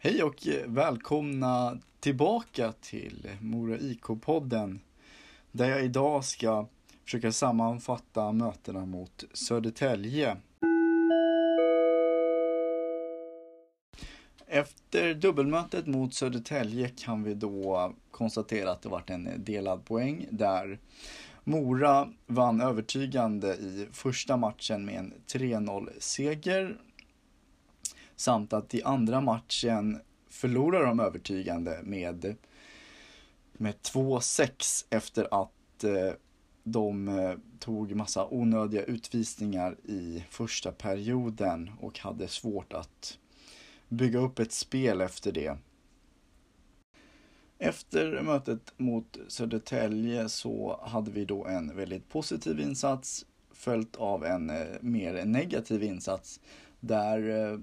Hej och välkomna tillbaka till Mora IK-podden. Där jag idag ska försöka sammanfatta mötena mot Södertälje. Efter dubbelmötet mot Södertälje kan vi då konstatera att det varit en delad poäng där Mora vann övertygande i första matchen med en 3-0 seger Samt att i andra matchen förlorar de övertygande med, med 2-6 efter att eh, de eh, tog massa onödiga utvisningar i första perioden och hade svårt att bygga upp ett spel efter det. Efter mötet mot Södertälje så hade vi då en väldigt positiv insats följt av en eh, mer negativ insats där eh,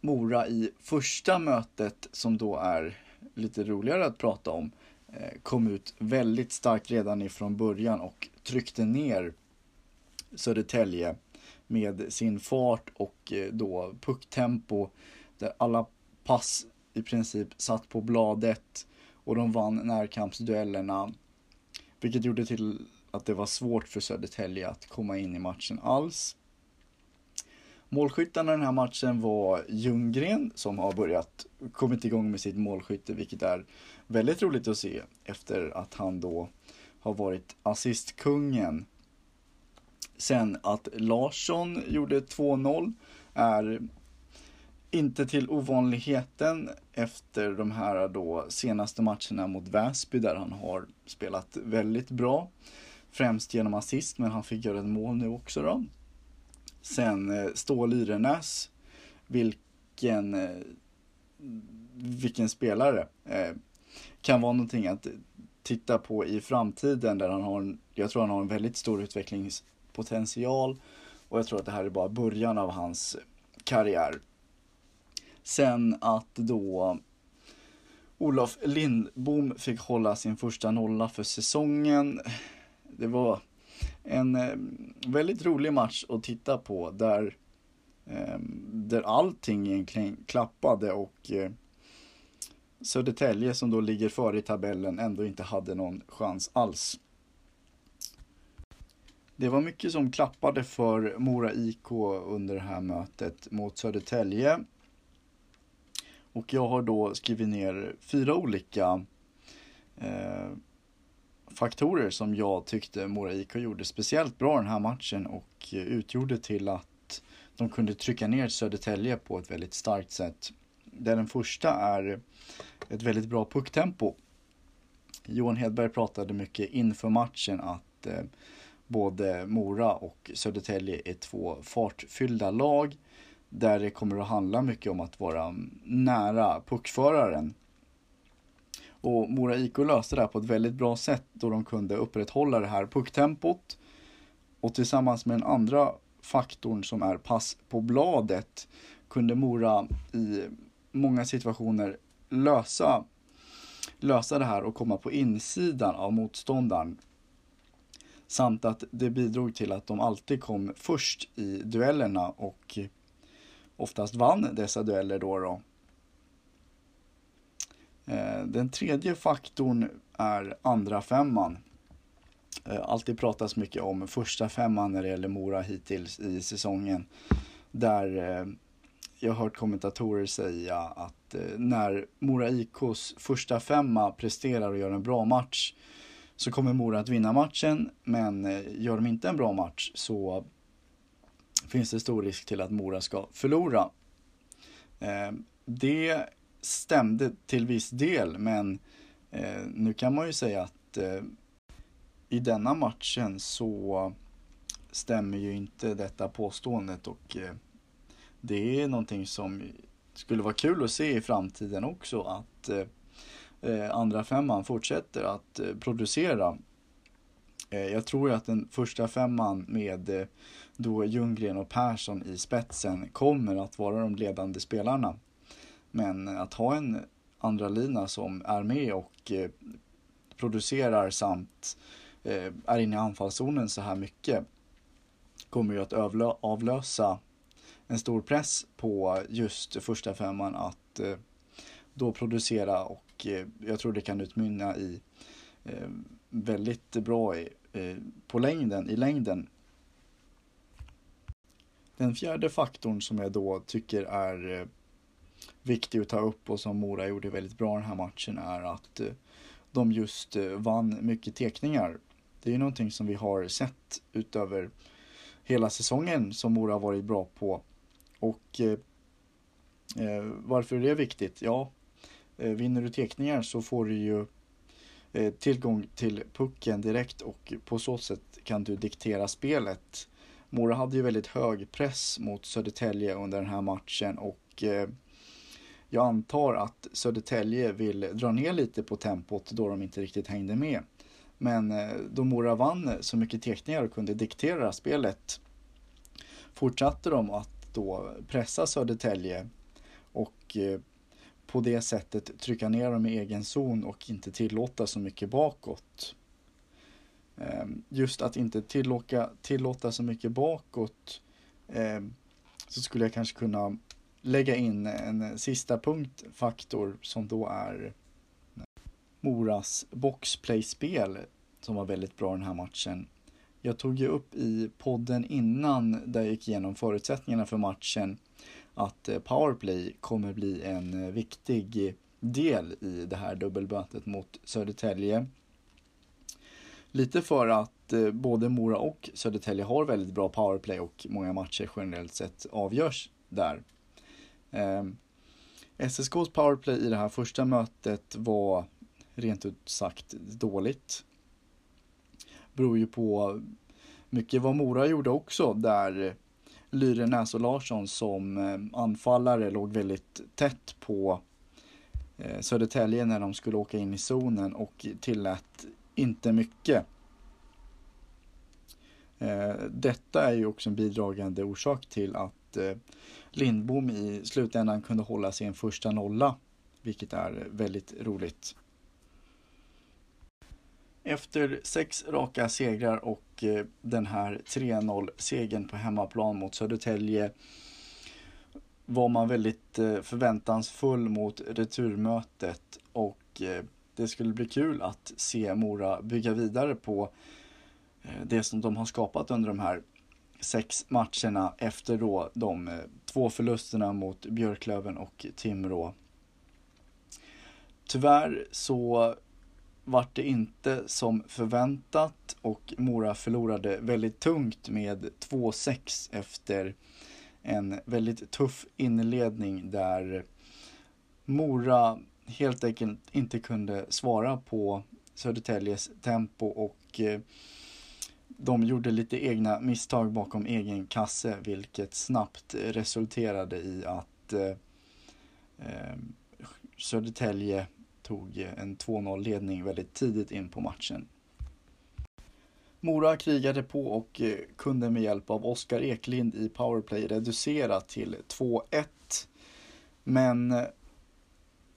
Mora i första mötet som då är lite roligare att prata om eh, kom ut väldigt starkt redan ifrån början och tryckte ner Södertälje med sin fart och eh, då pucktempo där alla pass i princip satt på bladet och de vann närkampsduellerna. Vilket gjorde till att det var svårt för Södertälje att komma in i matchen alls. Målskyttarna den här matchen var Ljunggren som har börjat kommit igång med sitt målskytte vilket är väldigt roligt att se efter att han då har varit assistkungen. Sen att Larsson gjorde 2-0 är inte till ovanligheten efter de här då senaste matcherna mot Väsby där han har spelat väldigt bra. Främst genom assist men han fick göra ett mål nu också då. Sen eh, Stål Yrenäs, vilken, eh, vilken spelare. Eh, kan vara någonting att titta på i framtiden där han har, jag tror han har en väldigt stor utvecklingspotential och jag tror att det här är bara början av hans karriär. Sen att då Olof Lindbom fick hålla sin första nolla för säsongen. Det var en eh, väldigt rolig match att titta på där, eh, där allting egentligen klappade och eh, Södertälje som då ligger före i tabellen ändå inte hade någon chans alls. Det var mycket som klappade för Mora IK under det här mötet mot Södertälje. Och jag har då skrivit ner fyra olika eh, faktorer som jag tyckte Mora IK gjorde speciellt bra den här matchen och utgjorde till att de kunde trycka ner Södertälje på ett väldigt starkt sätt. Där den första är ett väldigt bra pucktempo. Johan Hedberg pratade mycket inför matchen att eh, både Mora och Södertälje är två fartfyllda lag där det kommer att handla mycket om att vara mm, nära puckföraren och Mora IK löste det här på ett väldigt bra sätt då de kunde upprätthålla det här pucktempot. Och tillsammans med den andra faktorn som är pass på bladet kunde Mora i många situationer lösa, lösa det här och komma på insidan av motståndaren. Samt att det bidrog till att de alltid kom först i duellerna och oftast vann dessa dueller då. då. Eh, den tredje faktorn är andra femman. Eh, alltid pratas mycket om första femman när det gäller Mora hittills i säsongen. Där eh, jag har hört kommentatorer säga att när Mora IKs första femma presterar och gör en bra match så kommer Mora att vinna matchen. Men gör de inte en bra match så finns det stor risk till att Mora ska förlora. Det stämde till viss del men eh, nu kan man ju säga att eh, i denna matchen så stämmer ju inte detta påståendet och eh, det är någonting som skulle vara kul att se i framtiden också att eh, eh andra femman fortsätter att eh, producera. Eh, jag tror att den första femman med eh, då Ljunggren och Persson i spetsen kommer att vara de ledande spelarna. Men att ha en andra lina som är med och eh, producerar samt eh, är inne i anfallszonen så här mycket kommer ju att avlösa en stor press på just första femman att eh, då producera och eh, jag tror det kan utmynna i eh, väldigt bra i, eh, på längden, i längden. Den fjärde faktorn som jag då tycker är eh, viktig att ta upp och som Mora gjorde väldigt bra den här matchen är att eh, de just eh, vann mycket tekningar. Det är någonting som vi har sett utöver hela säsongen som Mora har varit bra på. Och eh, eh varför är det viktigt? Ja, eh, vinner du tekningar så får du ju eh, tillgång till pucken direkt och på så sätt kan du diktera spelet. Mora hade ju väldigt hög press mot Södertälje under den här matchen och eh, jag antar att Södertälje vill dra ner lite på tempot då de inte riktigt hängde med. Men eh, då Mora vann så mycket tekningar och kunde diktera spelet fortsatte de att då pressa Södertälje och eh, på det sättet trycka ner dem i egen zon och inte tillåta så mycket bakåt. Ehm, just att inte tillåta, tillåta så mycket bakåt ehm, så skulle jag kanske kunna lägga in en sista punktfaktor som då är eh, Moras boxplayspel som var väldigt bra den här matchen. Jag tog ju upp i podden innan där jag gick igenom förutsättningarna för matchen att eh, powerplay kommer bli en eh, viktig del i det här dubbelmötet mot Södertälje. Lite för att både Mora och Södertälje har väldigt bra powerplay och många matcher generellt sett avgörs där. Ehm, SSKs powerplay i det här första mötet var rent ut sagt dåligt. Beror ju på mycket vad Mora gjorde också där Lyre Näs och Larsson som eh, anfallare låg väldigt tätt på eh, Södertälje när de skulle åka in i zonen och tillät inte mycket. Eh, detta är ju också en bidragande orsak till att Lindbom i slutändan kunde hålla sin första nolla, vilket är väldigt roligt. Efter sex raka segrar och eh, den här 3-0 segern på hemmaplan mot Södertälje var man väldigt eh, förväntansfull mot returmötet och eh, det skulle bli kul att se Mora bygga vidare på det som de har skapat under de här sex matcherna efter då de eh, två förlusterna mot Björklöven och Timrå. Tyvärr så vart det inte som förväntat och Mora förlorade väldigt tungt med 2-6 efter en väldigt tuff inledning där Mora helt enkelt inte kunde svara på Södertäljes tempo och eh, de gjorde lite egna misstag bakom egen kasse vilket snabbt resulterade i att eh, eh Södertälje tog en 2-0 ledning väldigt tidigt in på matchen. Mora krigade på och eh, kunde med hjälp av Oskar Eklind i powerplay reducera till 2-1. Men eh,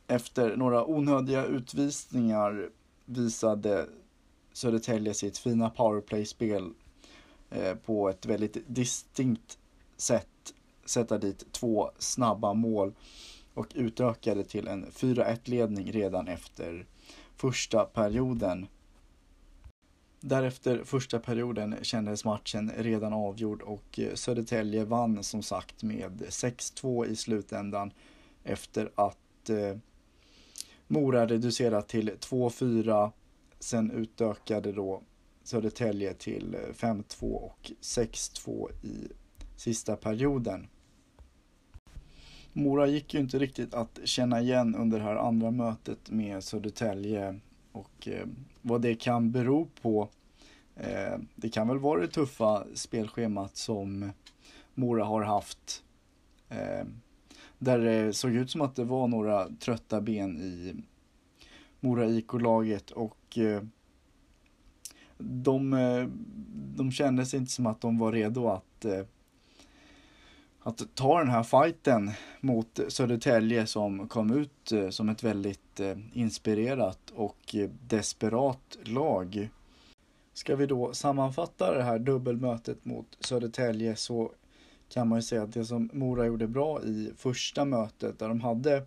efter några onödiga utvisningar visade Södertälje sitt fina powerplay-spel eh, på ett väldigt distinkt sätt sätta dit två snabba mål och utökade till en 4-1 ledning redan efter första perioden. Därefter första perioden kändes matchen redan avgjord och Södertälje vann som sagt med 6-2 i slutändan efter att eh, Mora reducerat till 2-4. Sen utökade då Södertälje till eh, 5-2 och 6-2 i sista perioden. Mora gick ju inte riktigt att känna igen under det här andra mötet med Södertälje och eh, vad det kan bero på. Eh, det kan väl vara det tuffa spelschemat som Mora har haft. Eh, där det såg ut som att det var några trötta ben i Mora IK-laget och och eh, de, eh, de kände kändes inte som att de var redo att eh, att ta den här fighten mot Södertälje som kom ut som ett väldigt inspirerat och desperat lag. Ska vi då sammanfatta det här dubbelmötet mot Södertälje så kan man ju säga att det som Mora gjorde bra i första mötet där de hade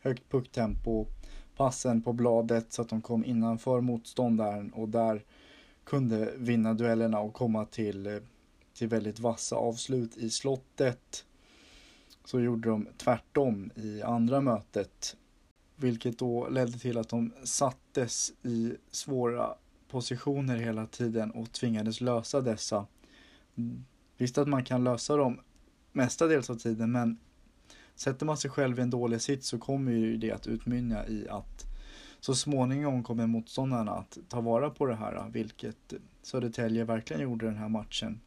högt pucktempo, passen på bladet så att de kom innanför motståndaren och där kunde vinna duellerna och komma till, eh, till väldigt vassa avslut i slottet. Så gjorde de tvärtom i andra mötet. Vilket då ledde till att de sattes i svåra positioner hela tiden och tvingades lösa dessa. Mm. Visst att man kan lösa dem mestadels av tiden men sätter man sig själv i en dålig sits så kommer ju det att utmynna i att så småningom kommer motståndarna att ta vara på det här, vilket Södertälje verkligen gjorde den här matchen.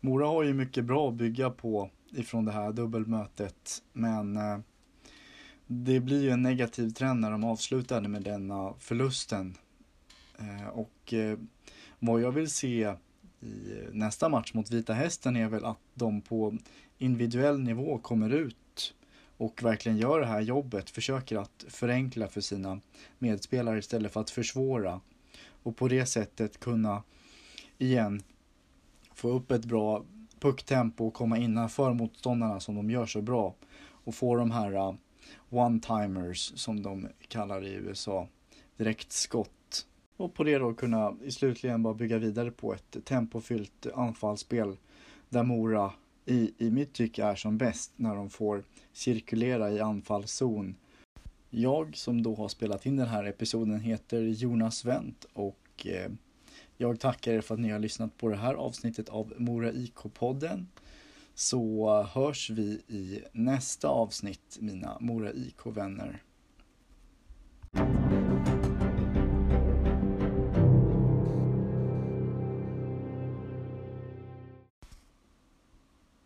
Mora har ju mycket bra att bygga på ifrån det här dubbelmötet, men eh, det blir ju en negativ trend när de avslutade med denna förlusten. Eh, och eh, vad jag vill se i nästa match mot Vita Hästen är väl att de på individuell nivå kommer ut och verkligen gör det här jobbet, försöker att förenkla för sina medspelare istället för att försvåra. Och på det sättet kunna igen få upp ett bra pucktempo och komma innanför motståndarna som de gör så bra. Och få de här uh, one-timers som de kallar det i USA, direktskott. Och på det då kunna i slutligen bara bygga vidare på ett tempofyllt anfallsspel där Mora i, i mitt tycke är som bäst när de får cirkulera i anfallszon. Jag som då har spelat in den här episoden heter Jonas Wendt och eh, jag tackar er för att ni har lyssnat på det här avsnittet av Mora IK-podden. Så hörs vi i nästa avsnitt, mina Mora IK-vänner.